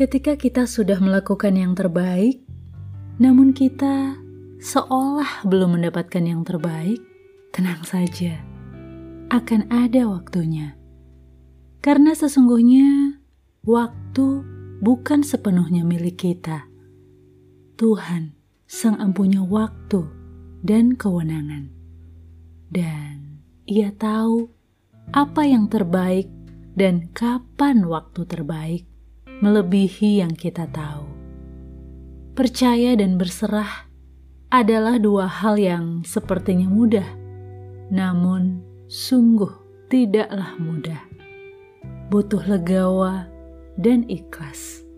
ketika kita sudah melakukan yang terbaik, namun kita seolah belum mendapatkan yang terbaik, tenang saja, akan ada waktunya. Karena sesungguhnya waktu bukan sepenuhnya milik kita. Tuhan, Sang Empunya waktu dan kewenangan. Dan Ia tahu apa yang terbaik dan kapan waktu terbaik melebihi yang kita tahu. Percaya dan berserah adalah dua hal yang sepertinya mudah, namun sungguh tidaklah mudah. Butuh legawa dan ikhlas.